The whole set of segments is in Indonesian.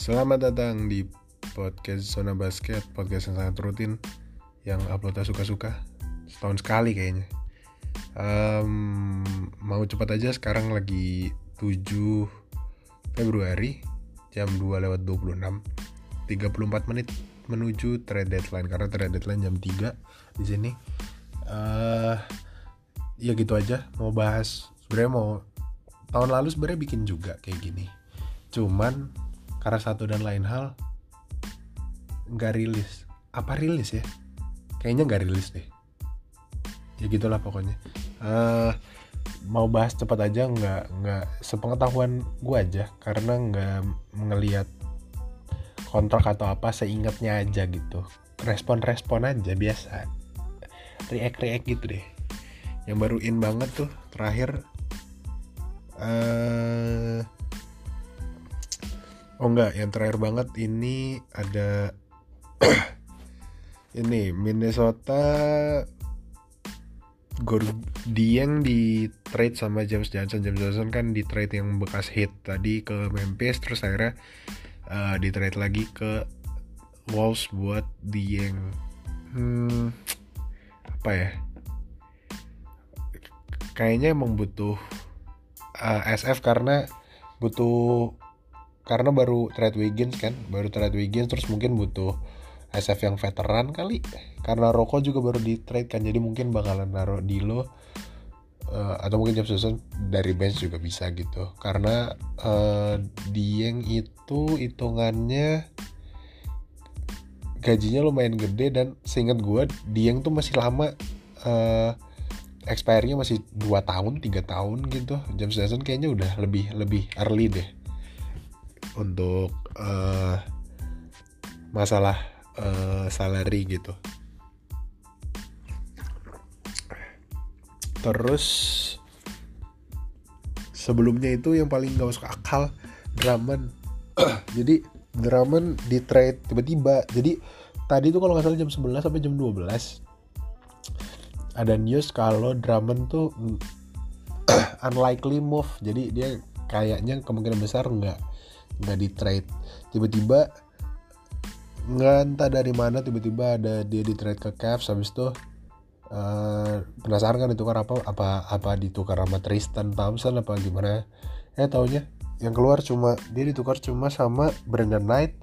Selamat datang di podcast Zona Basket, podcast yang sangat rutin, yang uploadnya suka-suka, setahun sekali kayaknya. Um, mau cepat aja sekarang lagi 7 Februari jam 2 lewat 26 34 menit menuju trade deadline karena trade deadline jam 3 di sini. Uh, ya gitu aja mau bahas sebenarnya mau tahun lalu sebenarnya bikin juga kayak gini cuman karena satu dan lain hal nggak rilis. Apa rilis ya? Kayaknya nggak rilis deh. Ya gitulah pokoknya. Uh, mau bahas cepat aja nggak nggak sepengetahuan gue aja. Karena nggak ngelihat kontrak atau apa seingatnya aja gitu. Respon-respon aja biasa. React-react gitu deh. Yang baru in banget tuh terakhir uh, oh enggak. Yang terakhir banget ini ada ini Minnesota Gordieng di trade sama James Johnson. James Johnson kan di trade yang bekas hit tadi ke Memphis terus akhirnya uh, di trade lagi ke Wolves buat Dieng. Hmm, apa ya? Kayaknya emang butuh uh, eh, SF karena butuh karena baru trade Wiggins kan baru trade Wiggins terus mungkin butuh SF yang veteran kali. Karena Roko juga baru di trade kan jadi mungkin bakalan naruh di lo uh, atau mungkin James Johnson dari bench juga bisa gitu. Karena uh, Dieng itu hitungannya gajinya lumayan gede dan seingat gue Dieng tuh masih lama uh, expirednya masih 2 tahun 3 tahun gitu. James Johnson kayaknya udah lebih lebih early deh untuk uh, masalah uh, salary gitu. Terus sebelumnya itu yang paling gak masuk akal Drummond. Jadi Drummond di trade tiba-tiba. Jadi tadi tuh kalau nggak salah jam 11 sampai jam 12 ada news kalau Drummond tuh unlikely move. Jadi dia kayaknya kemungkinan besar nggak nggak di trade. Tiba-tiba nggak entah dari mana tiba-tiba ada dia di trade ke Cavs habis itu uh, penasaran kan ditukar apa apa apa ditukar sama Tristan Thompson apa gimana. Eh taunya yang keluar cuma dia ditukar cuma sama Brandon Knight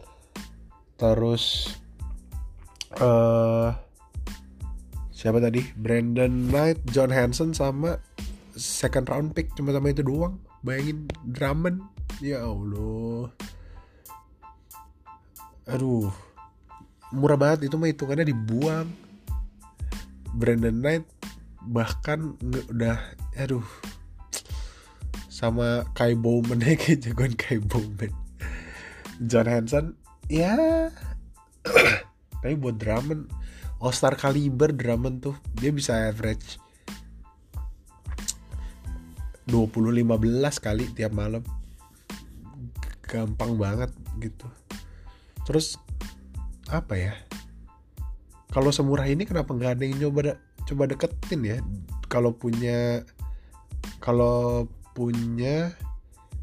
terus uh, siapa tadi? Brandon Knight John Hanson sama second round pick cuma sama itu doang. Bayangin Drummond ya Allah. Aduh. Murah banget itu mah hitungannya dibuang. Brandon Knight bahkan udah aduh. Sama Kai Bowman ya kayak jagoan Kai Bowman. John Hanson ya. Tapi buat Drummond All Star kaliber Drummond tuh dia bisa average 20-15 kali tiap malam gampang banget gitu. Terus apa ya? Kalau semurah ini kenapa nggak ada yang nyoba coba deketin ya? Kalau punya kalau punya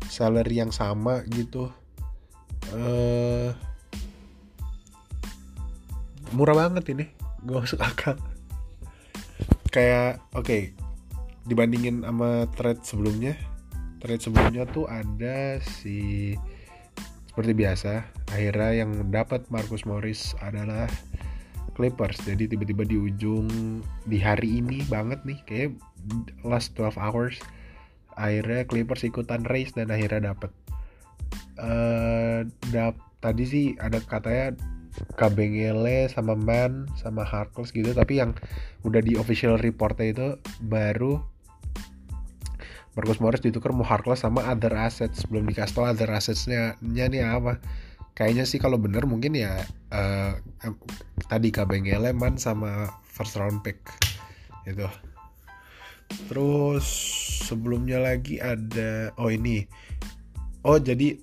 salary yang sama gitu uh, murah banget ini. Gak masuk akal. Kayak oke okay, dibandingin sama trade sebelumnya. Trade sebelumnya tuh ada si seperti biasa akhirnya yang dapat Marcus Morris adalah Clippers. Jadi tiba-tiba di ujung di hari ini banget nih kayak last 12 hours akhirnya Clippers ikutan race dan akhirnya dapat uh, dap tadi sih ada katanya Kabengele sama Man sama Harkless gitu tapi yang udah di official reportnya itu baru Marcus Morris ditukar mau Harkless sama other assets. Belum dikasih tau other assetsnya nih apa. Kayaknya sih kalau bener mungkin ya uh, tadi Kabengele Man sama first round pick. Itu terus sebelumnya lagi ada oh ini. Oh jadi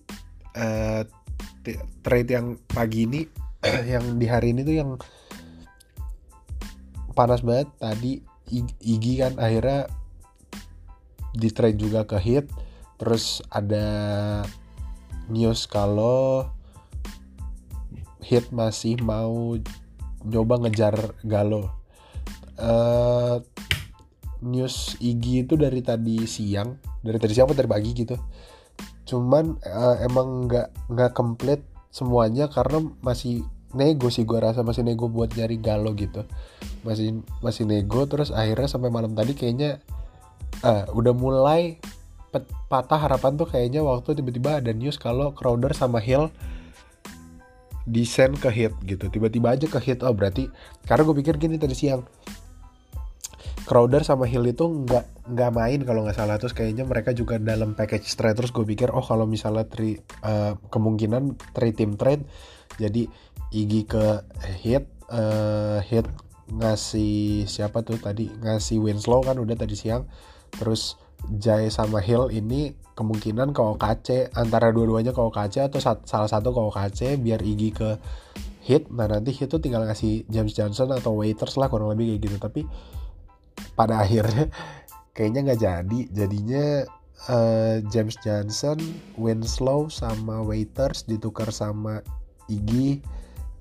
uh, trade yang pagi ini yang di hari ini tuh yang panas banget. Tadi Igi kan akhirnya di trade juga ke hit terus ada news kalau Hit masih mau nyoba ngejar Galo. Uh, news Igi itu dari tadi siang, dari tadi siang atau dari pagi gitu. Cuman uh, emang nggak nggak komplit semuanya karena masih nego sih gue rasa masih nego buat nyari Galo gitu. Masih masih nego terus akhirnya sampai malam tadi kayaknya uh, udah mulai patah harapan tuh kayaknya waktu tiba-tiba ada news kalau Crowder sama Hill desain ke hit gitu. Tiba-tiba aja ke hit oh berarti karena gue pikir gini tadi siang. Crowder sama Hill itu nggak nggak main kalau nggak salah. Terus kayaknya mereka juga dalam package trade. Terus gue pikir oh kalau misalnya tri, uh, kemungkinan trade team trade jadi Igi ke hit uh, hit ngasih siapa tuh tadi? Ngasih Winslow kan udah tadi siang terus Jai sama Hill ini kemungkinan ke OKC antara dua-duanya ke OKC atau salah satu ke OKC biar Igi ke hit nah nanti hit tuh tinggal ngasih James Johnson atau waiters lah kurang lebih kayak gitu. Tapi pada akhirnya kayaknya nggak jadi. Jadinya uh, James Johnson Winslow sama waiters ditukar sama Igi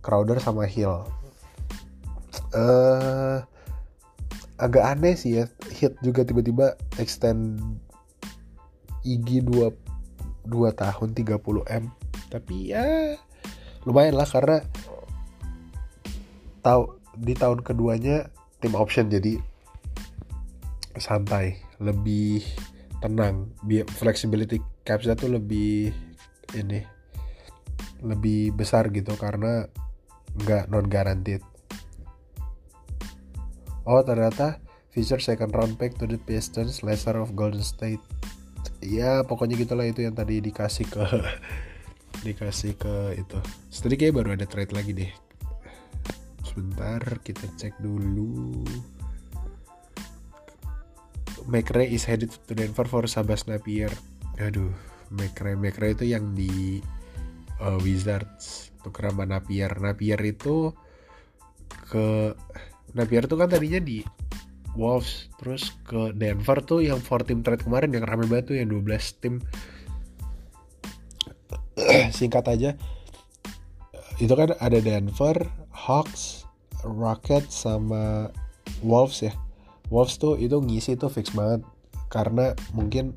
Crowder sama Hill. Uh, agak aneh sih ya hit juga tiba-tiba extend IG 2 2 tahun 30 M. Tapi ya lumayan lah karena tahu di tahun keduanya tim option jadi santai lebih tenang. Biar flexibility capsnya tuh lebih ini lebih besar gitu karena nggak non guaranteed oh ternyata feature second round pick to the Pistons lesser of Golden State. Ya pokoknya gitulah itu yang tadi dikasih ke dikasih ke itu. Tadi baru ada trade lagi deh. Sebentar kita cek dulu. McRae is headed to Denver for Sabas Napier. Aduh McRae McRae itu yang di uh, Wizards tukeran sama Napier. Napier itu ke Napier tuh kan tadinya di Wolves terus ke Denver tuh yang 4 team trade kemarin yang rame banget tuh yang 12 tim. Singkat aja itu kan ada Denver, Hawks, Rockets sama Wolves ya. Wolves tuh itu ngisi tuh fix banget karena mungkin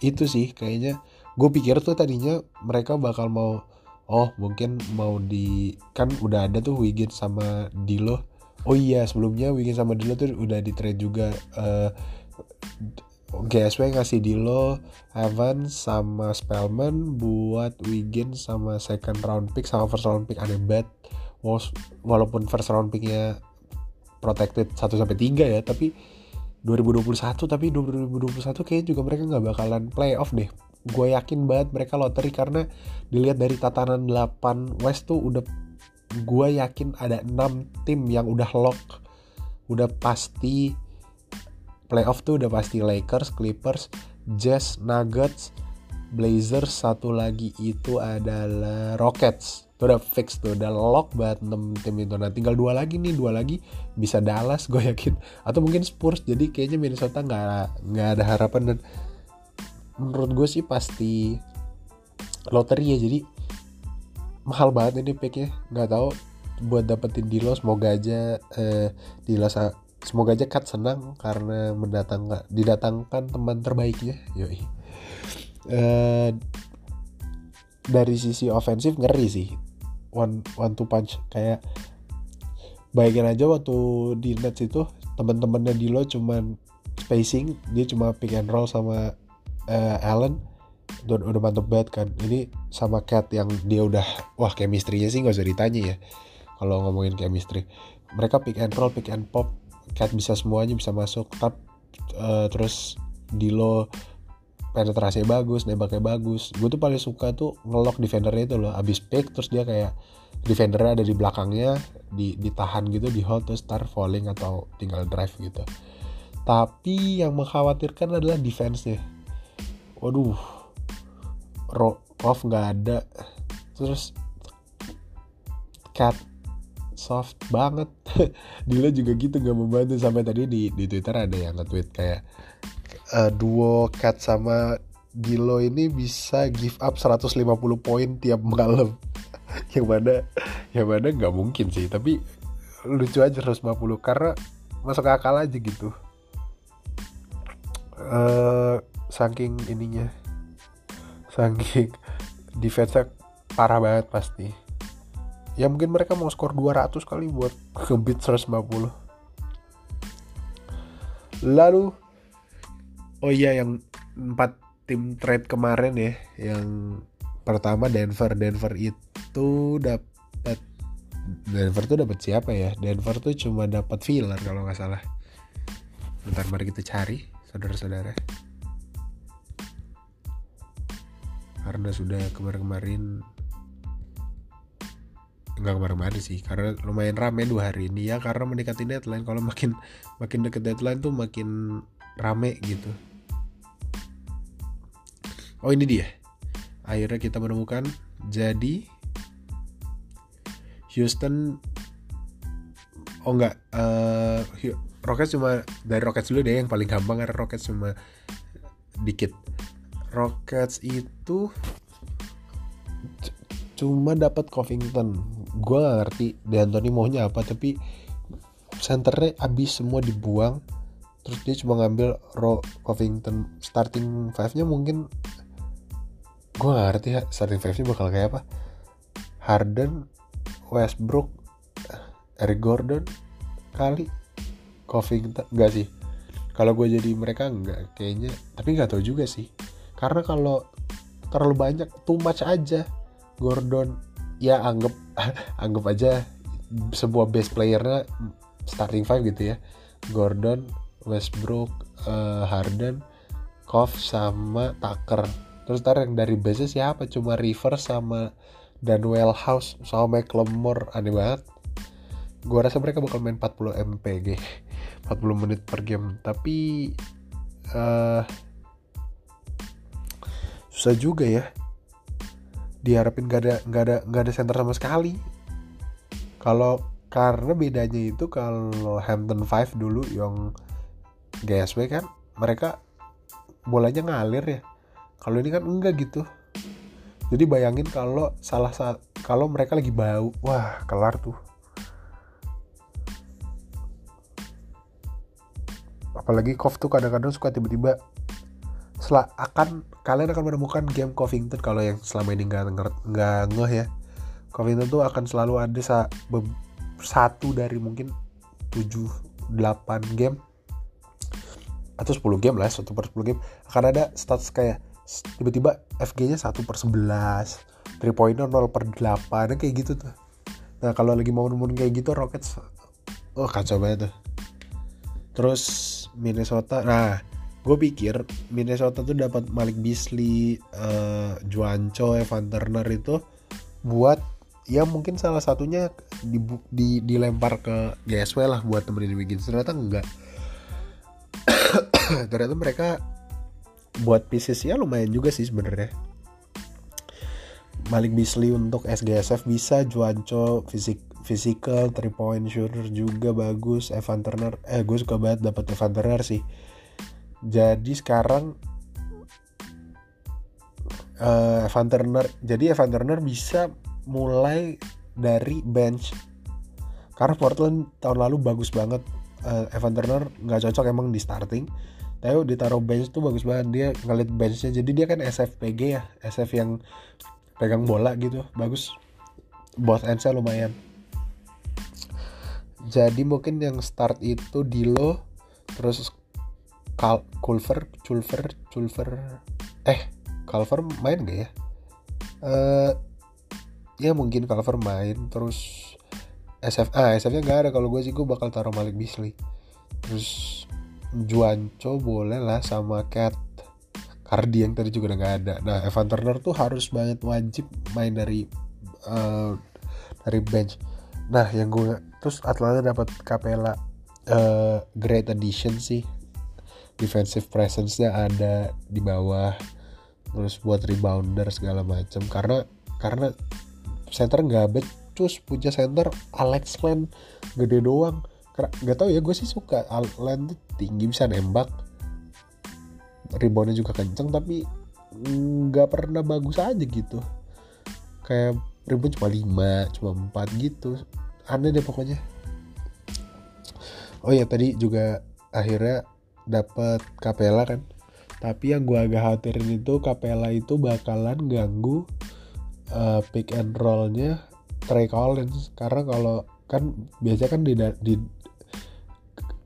itu sih kayaknya. Gue pikir tuh tadinya mereka bakal mau oh mungkin mau di kan udah ada tuh Wiggins sama Dilo oh iya sebelumnya Wiggins sama Dilo tuh udah di trade juga uh, eh, GSW ngasih Dilo, Evans sama Spellman buat Wiggins sama second round pick sama first round pick aneh banget. Walaupun first round picknya protected 1 sampai 3 ya, tapi 2021 tapi 2021 kayaknya juga mereka nggak bakalan playoff deh. Gue yakin banget mereka lottery karena dilihat dari tatanan 8 West tuh udah gue yakin ada 6 tim yang udah lock udah pasti playoff tuh udah pasti Lakers, Clippers, Jazz, Nuggets, Blazers, satu lagi itu adalah Rockets. Itu udah fix tuh, udah lock banget 6 tim itu. Nah tinggal dua lagi nih, dua lagi bisa Dallas gue yakin. Atau mungkin Spurs, jadi kayaknya Minnesota nggak nggak ada harapan dan menurut gue sih pasti lottery ya. Jadi mahal banget ini picknya. Nggak tahu buat dapetin Dilo semoga aja eh, Dilo semoga aja Kat senang karena mendatangkan didatangkan teman terbaiknya. Yoi. Eh, dari sisi ofensif ngeri sih. One one two punch. Kayak bayangin aja waktu di Nets itu teman-temannya Dilo cuman spacing dia cuma pick and roll sama uh, Allen udah, udah mantep banget kan. Ini sama Cat yang dia udah wah chemistry-nya sih nggak usah ditanya ya kalau ngomongin chemistry. Mereka pick and roll pick and pop. Cat bisa semuanya bisa masuk. Tap uh, terus Dilo penetrasi bagus nembaknya bagus. Gue tuh paling suka tuh ngelok defendernya itu loh. Abis pick terus dia kayak defendernya ada di belakangnya di ditahan gitu di hold terus start falling atau tinggal drive gitu. Tapi yang mengkhawatirkan adalah defense-nya. Waduh off nggak ada. Terus cat soft banget. Dila juga gitu nggak membantu sampai tadi di di Twitter ada yang nge-tweet kayak uh, duo Cat sama Dilo ini bisa give up 150 poin tiap malam. Yang mana yang mana nggak mungkin sih. Tapi lucu aja 150 karena masuk akal aja gitu. Uh, saking ininya saking defense parah banget pasti. Ya mungkin mereka mau skor 200 kali buat ngebit 150 lalu oh iya yang empat tim trade kemarin ya yang pertama Denver. Denver itu dapat Denver tuh dapat siapa ya? Denver tuh cuma dapat filler kalau nggak salah. Bentar mari kita cari saudara-saudara karena sudah kemarin-kemarin. Nggak kemarin-kemarin sih karena lumayan rame dua hari ini ya karena mendekati deadline. Kalau makin makin deket deadline tuh makin rame gitu. Oh ini dia. Akhirnya kita menemukan jadi Houston oh enggak uh, Rockets cuma dari Rockets dulu deh yang paling gampang karena Rockets cuma dikit Rockets itu cuma dapat Covington. Gue gak ngerti D'Antoni maunya apa tapi centernya abis semua dibuang terus dia cuma ngambil Ro Covington. Starting five nya mungkin gue gak ngerti ya starting five nya bakal kayak apa. Harden Westbrook Eric Gordon kali. Covington enggak sih. Kalau gue jadi mereka enggak kayaknya. Tapi nggak tahu juga sih karena kalau terlalu banyak too much aja. Gordon ya anggap anggap aja sebuah best playernya starting five gitu ya. Gordon Westbrook uh, Harden Kov sama Tucker. Terus ntar yang dari base siapa? Cuma River sama Danwell House sama McLemore. Aneh banget. Gue rasa mereka bakal main 40 mpg 40 menit per game. Tapi uh, susah juga ya. Diharapin gak ada gak ada gak ada center sama sekali. Kalau karena bedanya itu kalau Hampton Five dulu yang GSW kan mereka bolanya ngalir ya. Kalau ini kan enggak gitu. Jadi bayangin kalau salah saat kalau mereka lagi bau wah kelar tuh. Apalagi Kof tuh kadang-kadang suka tiba-tiba akan kalian akan menemukan game Covington. Kalau yang selama ini nggak nggak ngeh ya. Covington tuh akan selalu ada sa satu dari mungkin 7 8 game. Atau 10 game lah satu per 10 game. Akan ada stats kayak tiba-tiba FG nya 1 per 11 3 pointer 0 per 8 kayak gitu tuh. Nah kalau lagi mau nemuin kayak gitu Rockets oh kacau banget tuh. Terus Minnesota nah gue pikir Minnesota tuh dapat Malik Beasley, uh, Juancho, Evan Turner itu buat ya mungkin salah satunya di, di, dilempar ke GSW lah buat temenin Wiggins. Ternyata enggak. Ternyata mereka buat pieces ya lumayan juga sih sebenarnya. Malik Beasley untuk SGSF bisa Juancho fisik physical three point shooter juga bagus Evan Turner eh gue suka banget dapat Evan Turner sih jadi sekarang uh, Evan Turner jadi Evan Turner bisa mulai dari bench. Karena Portland tahun lalu bagus banget. Uh, Evan Turner nggak cocok emang di starting. Tapi ditaruh bench tuh bagus banget. Dia ngeliat benchnya. Jadi dia kan SFPG ya. SF yang pegang bola gitu. Bagus. Both endsnya lumayan. Jadi mungkin yang start itu Dilo terus Kal Culver Culver Culver. Eh Culver main gak ya? Uh, ya mungkin Culver main terus SF ah SF nya gak ada. Kalau gue sih gue bakal taruh Malik Beasley. Terus Juanco boleh lah sama Cat Cardi yang tadi juga udah gak ada. Nah Evan Turner tuh harus banget wajib main dari uh, dari bench. Nah yang gue terus Atlanta dapat Capella uh, great addition sih defensive presence-nya ada di bawah terus buat rebounder segala macam karena karena center nggak becus punya center Alex Len gede doang. Nggak tahu ya gue sih suka Len tinggi bisa nembak. Reboundnya juga kenceng tapi nggak pernah bagus aja gitu. Kayak ribut cuma 5 cuma 4 gitu. Aneh deh pokoknya. Oh ya tadi juga akhirnya dapat kapela kan. Tapi yang gue agak khawatirin itu kapela itu bakalan ganggu uh, pick and rollnya Trey Collins. Karena kalau kan biasanya kan di, di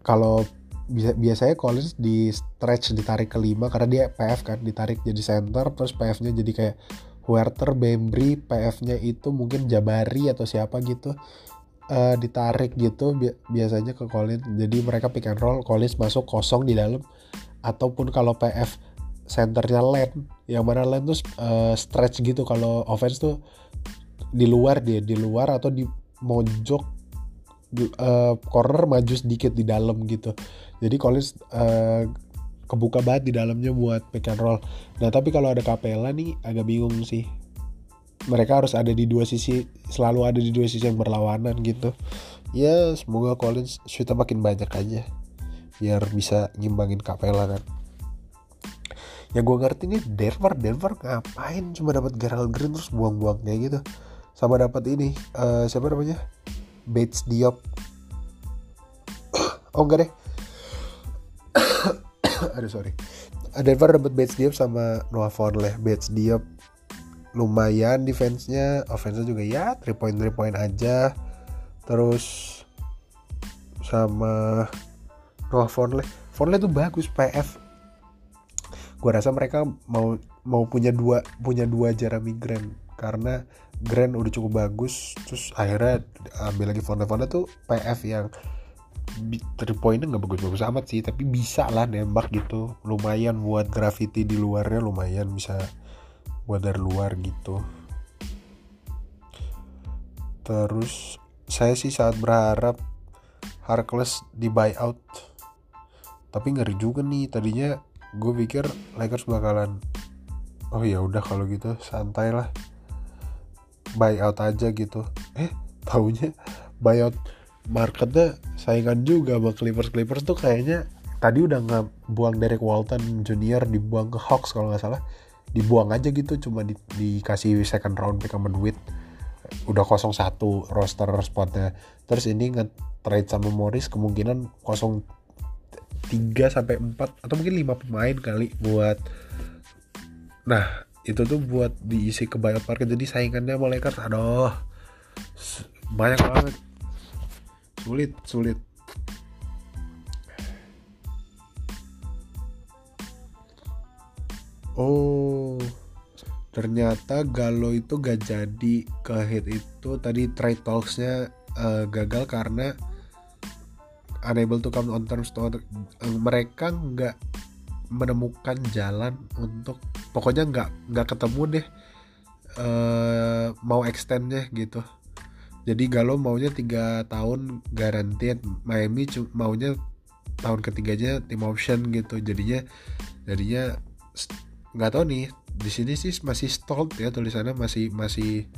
kalau bisa biasanya Collins di stretch ditarik kelima karena dia PF kan ditarik jadi center terus PF-nya jadi kayak Huerter, Bembry, PF-nya itu mungkin Jabari atau siapa gitu uh, ditarik gitu bi biasanya ke Collins. Jadi mereka pick and roll Collins masuk kosong di dalam ataupun kalau PF centernya Len yang mana Len tuh uh, stretch gitu. Kalau offense tuh di luar dia di luar atau di mojok uh, corner maju sedikit di dalam gitu. Jadi Collins uh, kebuka banget di dalamnya buat pick and roll. Nah tapi kalau ada Capella nih agak bingung sih mereka harus ada di dua sisi selalu ada di dua sisi yang berlawanan gitu. Ya semoga Collins shootnya makin banyak aja biar bisa ngimbangin Capella kan. Yang gue ngerti nih Denver Denver ngapain cuma dapat Gerald Green terus buang-buang kayak gitu. Sama dapat ini uh, siapa namanya? Bates Diop. Oh enggak deh. Aduh sorry. Denver dapat Bates Diop sama Noah Vonleh. Bates Diop lumayan defense-nya. Offense-nya juga ya 3 point 3 point aja. Terus sama Noah Vonleh Vonleh tuh bagus PF gue rasa mereka mau mau punya dua punya dua Jeremy Grant. Karena Grant udah cukup bagus terus akhirnya ambil lagi Fonda Fonda tuh PF yang three pointnya nggak bagus-bagus amat sih tapi bisa lah nembak gitu. Lumayan buat graffiti di luarnya lumayan bisa buat dari luar gitu. Terus saya sih sangat berharap Harkless di buyout. Tapi ngeri juga nih tadinya gue pikir Lakers bakalan oh ya udah kalau gitu santai lah. Buyout aja gitu. Eh taunya buyout marketnya saingan juga sama Clippers. Clippers tuh kayaknya tadi udah nggak buang Derek Walton Junior dibuang ke Hawks kalau nggak salah dibuang aja gitu cuma di, dikasih second round pick sama duit. Udah kosong satu roster spotnya. Terus ini nge trade sama Morris kemungkinan kosong 3 sampai 4 atau mungkin 5 pemain kali buat nah itu tuh buat diisi ke buyout market jadi saingannya sama Lakers aduh banyak banget. Sulit sulit oh ternyata Galo itu gak jadi ke hit itu. Tadi trade talksnya uh, gagal karena unable to come on terms to uh, mereka nggak menemukan jalan untuk pokoknya nggak nggak ketemu deh uh, mau extendnya gitu. Jadi Galo maunya tiga tahun garantian Miami maunya tahun ketiganya tim option gitu. Jadinya jadinya nggak tahu nih di sini sih masih stalled ya tulisannya masih masih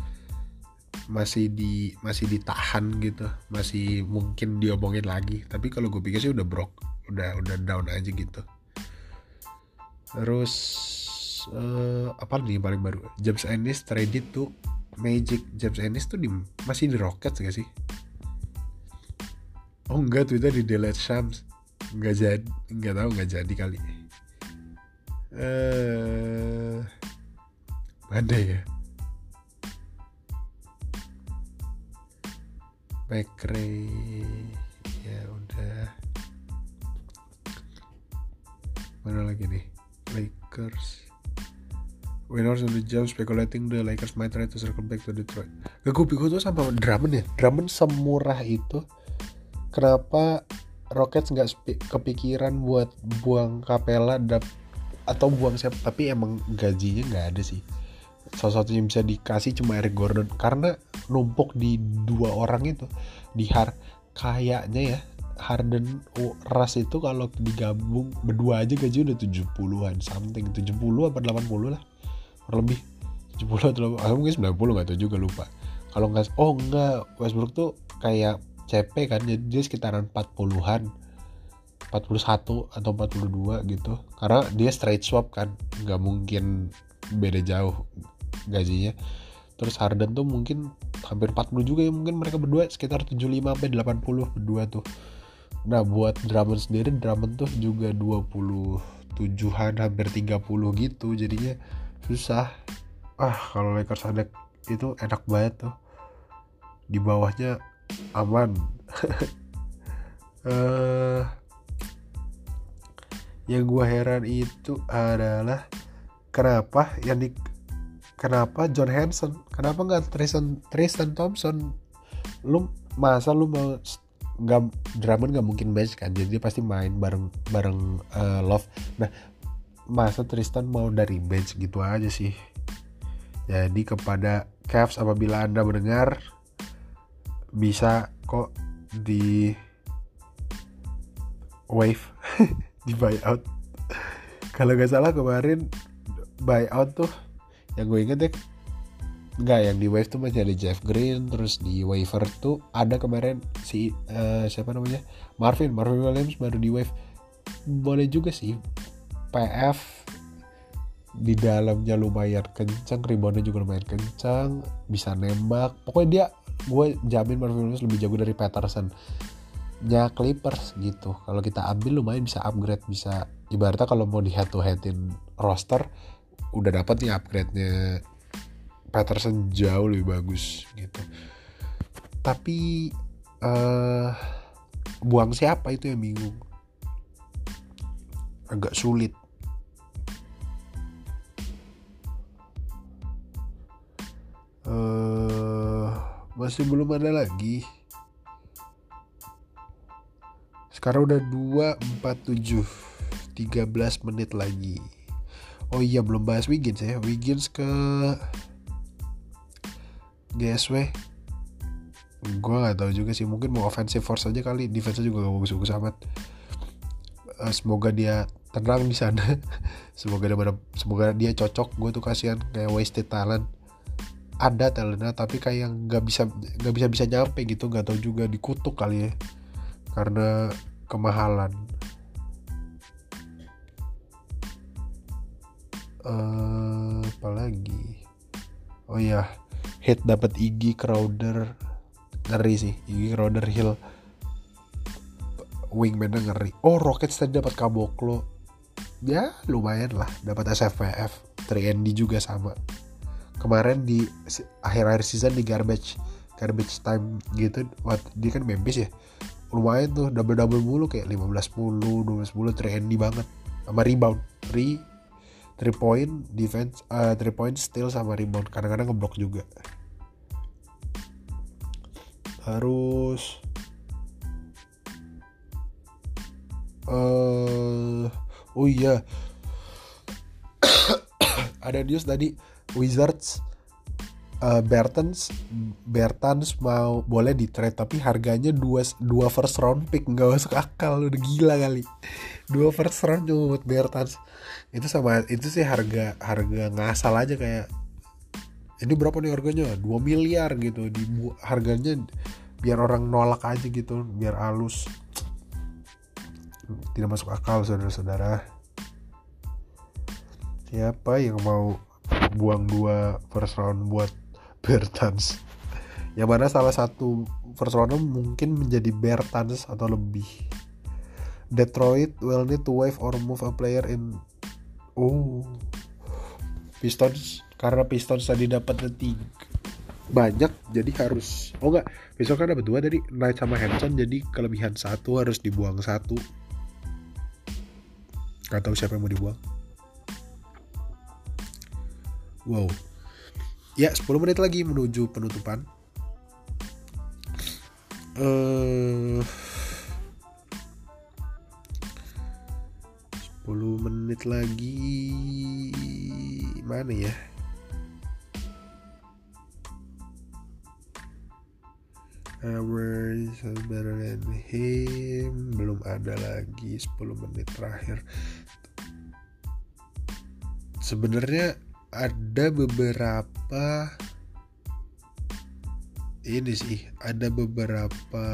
masih di masih ditahan gitu masih mungkin diomongin lagi. Tapi kalau gue pikir sih udah brok udah udah down aja gitu. Terus uh, apa nih paling baru? James Ennis traded tuh Magic. James Ennis tuh di masih di Rockets gak sih? Oh enggak itu di Delat Shams nggak jadi nggak tahu nggak jadi kali eh ada ya bakery ya udah mana lagi nih Lakers Winners on the jump speculating the Lakers might try to circle back to Detroit. Gak gue pikir tuh sama Drummond ya. Drummond semurah itu. Kenapa Rockets nggak kepikiran buat buang Capella atau buang siapa? Tapi emang gajinya nggak ada sih. Salah satunya bisa dikasih cuma Eric Gordon. Karena numpuk di dua orang itu di har kayaknya ya Harden Ras itu kalau digabung berdua aja gaji udah 70-an something. 70 apa 80 lah. Kurang lebih. 70 atau atau mungkin 90 gak tau juga lupa. Kalau nggak oh enggak Westbrook tuh kayak CP kan jadi dia sekitaran 40-an 41 atau 42 gitu. Karena dia straight swap kan nggak mungkin beda jauh gajinya. Terus Harden tuh mungkin hampir 40 juga ya mungkin mereka berdua sekitar 75 sampai 80 berdua tuh. Nah buat Drummond sendiri Drummond tuh juga 27an hampir 30 gitu. Jadinya susah. Ah kalau Lakers ada itu enak banget tuh. Di bawahnya aman. Uh, yang gua heran itu adalah kenapa yang di kenapa John Hanson? Kenapa nggak Tristan Tristan Thompson? Lu masa lu mau nggak Drummond nggak mungkin bench kan? Jadi dia pasti main bareng bareng uh, Love. Nah masa Tristan mau dari bench gitu aja sih? Jadi kepada Cavs apabila anda mendengar bisa kok di wave di buyout. Kalau nggak salah kemarin buyout tuh yang gue inget deh Enggak, yang di wave tuh masih ada Jeff Green terus di waiver tuh ada kemarin si uh, siapa namanya? Marvin Marvin Williams baru di wave. Boleh juga sih PF di dalamnya lumayan kencang reboundnya juga lumayan kencang bisa nembak. Pokoknya dia gue jamin Marvin Williams lebih jago dari Patterson nya Clippers gitu. Kalau kita ambil lumayan bisa upgrade bisa ibaratnya kalau mau di head to headin roster udah dapat nih upgrade-nya Patterson jauh lebih bagus gitu. Tapi uh, buang siapa itu yang bingung? Agak sulit. Uh, masih belum ada lagi sekarang udah 247 13 menit lagi. Oh iya belum bahas Wiggins ya. Wiggins ke GSW gue gak tahu juga sih. Mungkin mau offensive force aja kali. Defense juga gak bagus-bagus amat. Uh, semoga dia tenang di sana. Semoga dia semoga dia cocok. Gue tuh kasihan kayak wasted talent. Ada talentnya tapi kayak nggak bisa nggak bisa bisa nyampe gitu. Nggak tahu juga dikutuk kali ya. Karena kemahalan. Uh, apa lagi? Oh ya hit dapat Iggy Crowder. Ngeri sih Iggy Crowder Hill. Wingman ngeri. Oh Rockets tadi dapat Caboclo ya lumayan lah dapat SFPF 3ND juga sama. Kemarin di akhir-akhir season di garbage garbage time gitu. Waktu dia kan Memphis ya lumayan tuh double double mulu kayak 15 10 12 10 3ND banget. Sama rebound. 3 3 point defense uh, 3 point steal sama rebound. Kadang-kadang ngeblok juga. Harus uh, oh iya. Ada news tadi Wizards uh, Bertans Bertans mau boleh di trade tapi harganya dua dua first round pick nggak masuk akal udah gila kali. Dua first round cuma buat Bertans. Itu sama itu sih harga harga ngasal aja kayak ini berapa nih harganya? 2 miliar gitu. Di harganya biar orang nolak aja gitu biar halus. Tidak masuk akal saudara-saudara. Siapa yang mau buang dua first round buat Bertans. Yang mana salah satu first mungkin menjadi Bertans atau lebih. Detroit will need to waive or move a player in. Oh. Pistons karena Pistons tadi dapat tiga banyak jadi harus. Oh enggak besok kan dapat dua tadi Knight sama Hanson jadi kelebihan satu harus dibuang satu. Gak siapa yang mau dibuang. Wow ya 10 menit lagi menuju penutupan. Uh, 10 menit lagi. Mana ya? Hours better than him. Belum ada lagi 10 menit terakhir. Sebenarnya ada beberapa ini sih ada beberapa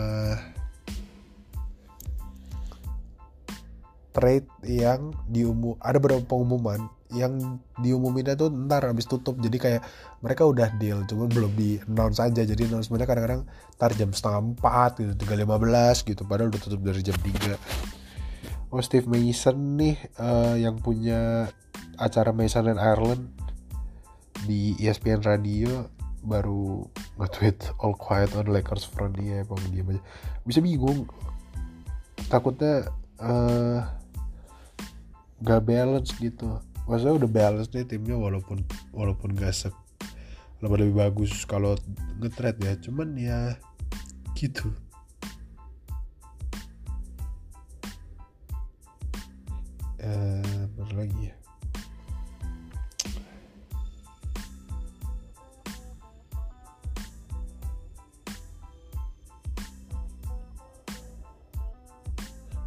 trade yang diumum ada beberapa pengumuman yang diumuminnya tuh ntar habis tutup. Jadi kayak mereka udah deal cuma belum di announce aja. Jadi announcementnya kadang-kadang ntar jam setengah empat gitu tiga lima belas gitu. Padahal udah tutup dari jam tiga. Oh Steve Mason nih uh, yang punya acara Mason and Ireland di ESPN Radio baru nge-tweet all quiet on Lakers front dia emang diam aja. Bisa bingung. Takutnya uh, gak balance gitu. Maksudnya udah balance nih timnya walaupun walaupun gak sek lebih bagus kalau nge-trade ya. Cuman ya gitu. Eh mana lagi ya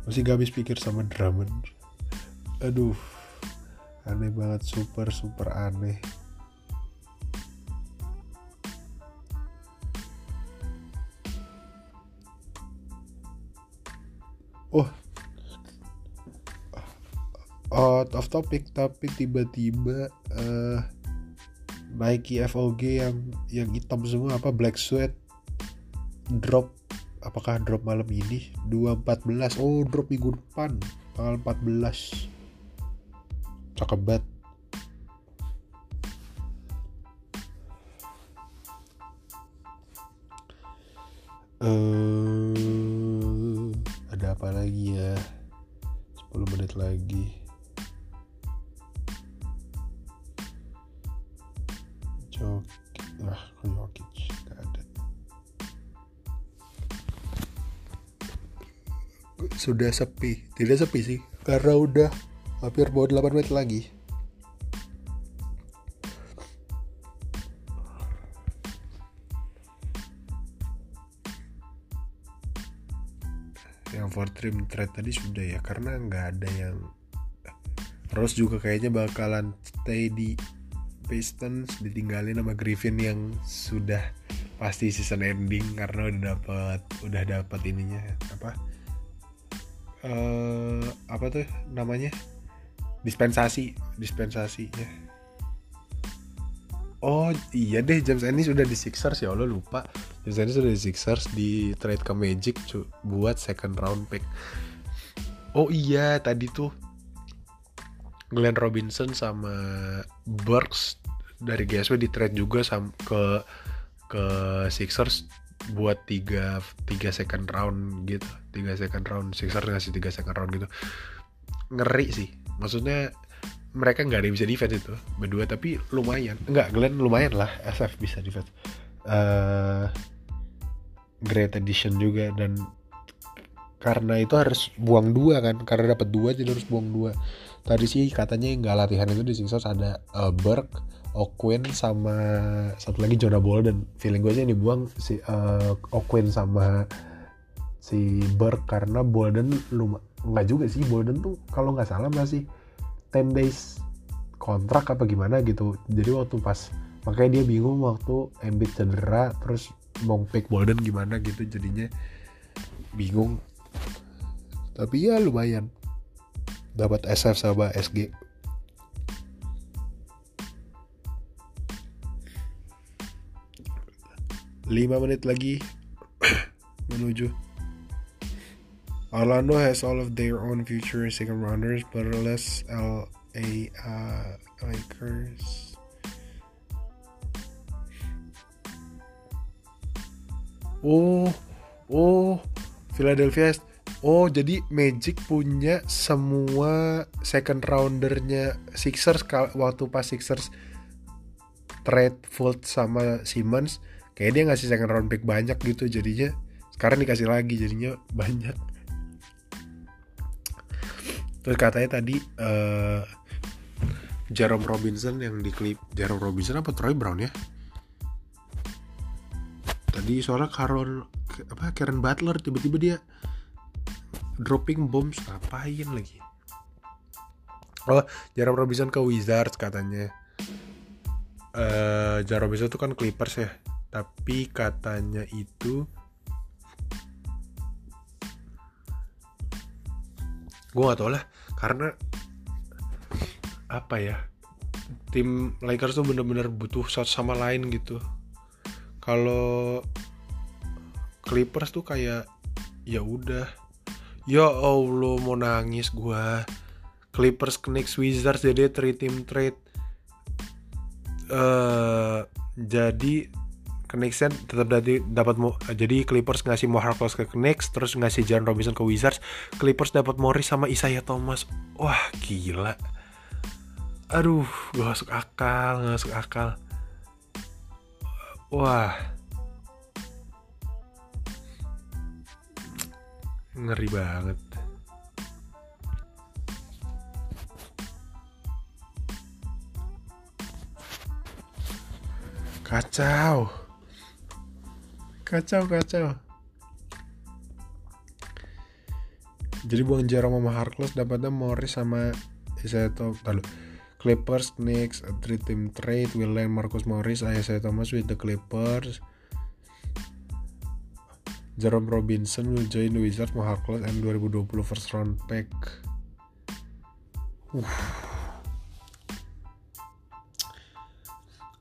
masih gak habis pikir sama Drummond aduh aneh banget super super aneh. Oh. Out of topic tapi tiba-tiba uh, Nike FOG yang yang hitam semua apa black sweat drop apakah drop malam ini? 214 oh drop minggu depan. Tanggal 14 cakep banget. Uh, ada apa lagi ya? 10 menit lagi sudah sepi. Tidak sepi sih karena udah hampir bawa 8 menit lagi. Yang for trim thread tadi sudah ya karena nggak ada yang Rose juga kayaknya bakalan stay di Pistons ditinggalin sama Griffin yang sudah pasti season ending karena udah dapat udah dapat ininya apa uh, apa tuh namanya? Dispensasi dispensasi ya oh iya deh James Ennis sudah di Sixers ya Allah lupa. James Ennis sudah di Sixers di trade ke Magic buat second round pick. Oh iya tadi tuh Glenn Robinson sama Burks dari GSW di trade juga sam ke ke Sixers buat tiga tiga second round gitu. Tiga second round Sixers ngasih tiga second round gitu. Ngeri sih. Maksudnya mereka nggak ada yang bisa defense itu berdua tapi lumayan. Nggak Glenn lumayan lah SF bisa defense. Uh, great addition juga dan karena itu harus buang dua kan. Karena dapat dua jadi harus buang dua. Tadi sih katanya nggak latihan itu di Sixers ada uh, Burke O'Quinn sama satu lagi Jonah Bolden. Feeling gue sih yang dibuang si uh, O'Quinn sama si Burke karena Bolden lumayan nggak juga sih Bolden tuh kalau nggak salah masih 10 days kontrak apa gimana gitu. Jadi waktu pas makanya dia bingung waktu Embiid cedera terus mau pick Bolden gimana gitu jadinya bingung. Tapi ya lumayan. Dapat SF sama SG lima menit lagi menuju Orlando has all of their own future second rounders, but less LA uh, Lakers. Oh, oh, Philadelphia. Oh, jadi Magic punya semua second roundernya Sixers waktu pas Sixers trade Fultz sama Simmons, kayak dia ngasih second round pick banyak gitu jadinya. Sekarang dikasih lagi jadinya banyak. Terus katanya tadi uh, Jerome Robinson yang di klip Jerome Robinson apa Troy Brown ya? Tadi soalnya Karol apa Karen Butler tiba-tiba dia dropping bombs. Ngapain lagi? Oh Jerome Robinson ke Wizards katanya. Uh, Jerome Robinson itu kan Clippers ya tapi katanya itu gue gak tau lah karena apa ya tim Lakers tuh bener-bener butuh satu sama lain gitu. Kalau Clippers tuh kayak ya udah. Ya Allah mau nangis gua. Clippers Knicks Wizards jadi three team trade. Uh, jadi Knicks tetap dari dapat jadi Clippers ngasih Mo Harkless ke Knicks terus ngasih John Robinson ke Wizards Clippers dapat Morris sama Isaiah Thomas. Wah gila. Aduh gak masuk akal gak masuk akal. Wah. Ngeri banget. Kacau kacau kacau jadi buang Jerome sama Harkless dapatnya Morris sama Isaiah Thomas. Clippers Knicks a three team trade will land Marcus Morris Isaiah Thomas with the Clippers. Jerome Robinson will join the Wizards mau Harkless and 2020 first round pick. Uh.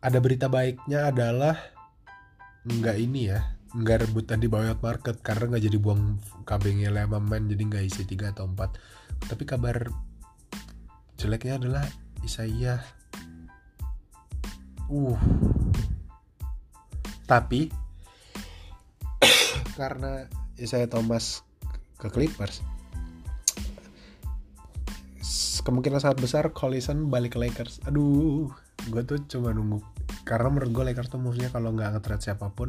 ada berita baiknya adalah nggak ini ya nggak rebutan di buyout market karena nggak jadi buang lima main jadi nggak isi 3 atau 4 tapi kabar jeleknya adalah Isaiah. Uh. Tapi karena Isaiah Thomas ke Clippers kemungkinan sangat besar Collison balik ke Lakers. Aduh gue tuh cuma nunggu karena menurut gue Lakers tuh move kalau nggak nge-trade siapa pun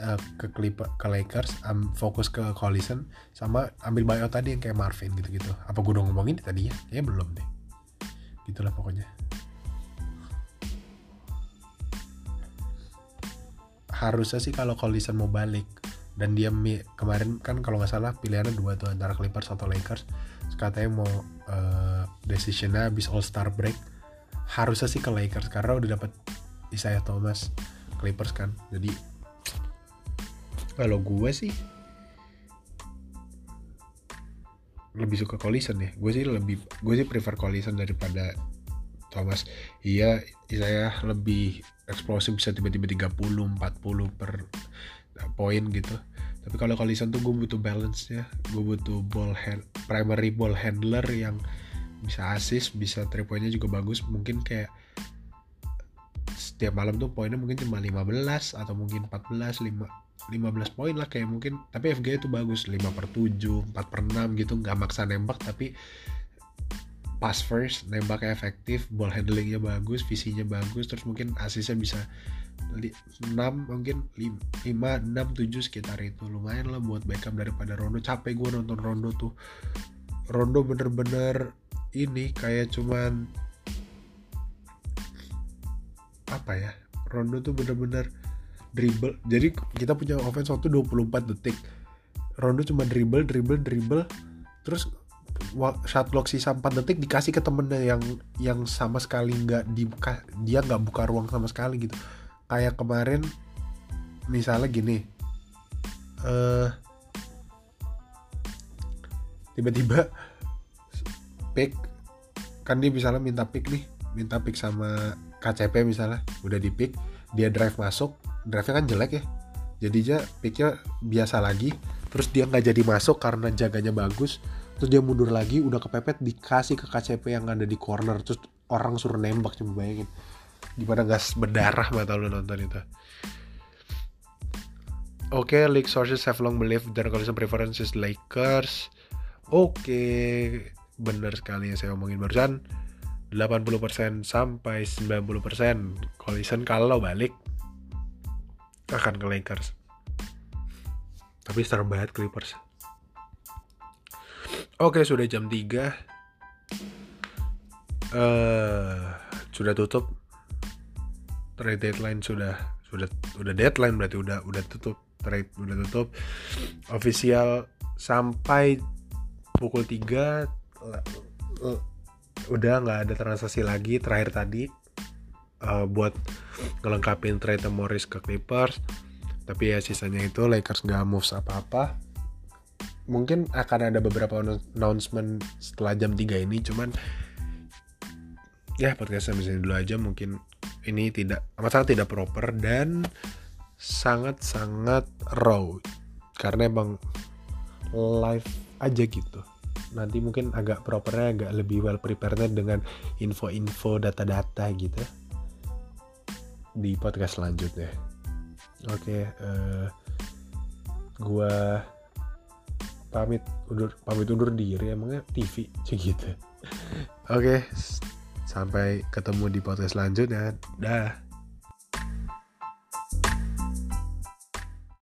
uh, ke Clipper ke Lakers um, fokus ke Collison sama ambil buyout tadi yang kayak Marvin gitu-gitu. Apa gue udah ngomongin tadi ya? Kayaknya belum deh. Gitulah pokoknya. Harusnya sih kalau Collison mau balik dan dia kemarin kan kalau nggak salah pilihannya dua tuh antara Clippers atau Lakers. Katanya mau uh, decisionnya habis All Star break. Harusnya sih ke Lakers karena udah dapat Isaiah Thomas Clippers kan. Jadi kalau gue sih lebih suka Collison ya. Gue sih lebih gue sih prefer Collison daripada Thomas. Iya saya lebih eksplosif bisa tiba-tiba 30 40 per poin gitu. Tapi kalau Collison tuh gue butuh balance ya gue butuh ball hand primary ball handler yang bisa assist bisa three pointnya juga bagus. Mungkin kayak setiap malam tuh poinnya mungkin cuma 15 atau mungkin 14 5 15 poin lah kayak mungkin. Tapi FG itu bagus 5 per 7 4 per 6 gitu. Nggak maksa nembak tapi pass first nembaknya efektif ball handlingnya bagus visinya bagus terus mungkin asisnya bisa 6 mungkin 5 6 7 sekitar itu. Lumayan lah buat backup daripada Rondo. Capek gue nonton Rondo tuh. Rondo bener-bener ini kayak cuman apa ya Rondo tuh bener-bener dribble. Jadi kita punya offense waktu 24 detik. Rondo cuma dribble dribble dribble. Terus shot clock sisa 4 detik dikasih ke temennya yang yang sama sekali nggak dibuka dia nggak buka ruang sama sekali gitu. Kayak kemarin misalnya gini uh, tiba-tiba pick kan dia misalnya minta pick nih minta pick sama KCP misalnya udah di pick dia drive masuk drive-nya kan jelek ya jadinya picknya biasa lagi terus dia nggak jadi masuk karena jaganya bagus terus dia mundur lagi udah kepepet dikasih ke KCP yang ada di corner terus orang suruh nembak coba bayangin gimana gas berdarah mata lu nonton itu Oke, okay, league sources have long believed their collision preferences Lakers. Oke, okay, bener sekali yang saya omongin barusan. 80% sampai 90% collision kalau balik akan ke Lakers. Tapi serem banget Clippers. Oke sudah jam 3 uh, eh, sudah tutup. Trade deadline sudah sudah sudah deadline berarti udah udah tutup. Trade udah tutup. Official sampai pukul 3 udah nggak ada transaksi lagi terakhir tadi uh, buat ngelengkapin trade Morris ke Clippers. Tapi ya sisanya itu Lakers nggak moves apa-apa. Mungkin akan ada beberapa announcement setelah jam 3 ini cuman ya podcast sampai dulu aja. Mungkin ini tidak masalah tidak proper dan sangat sangat raw. Karena emang live aja gitu nanti mungkin agak propernya agak lebih well prepared dengan info-info data-data gitu di podcast selanjutnya. Oke okay, uh, gua pamit undur pamit undur diri emangnya TV gitu. Oke okay, sampai ketemu di podcast selanjutnya. Dah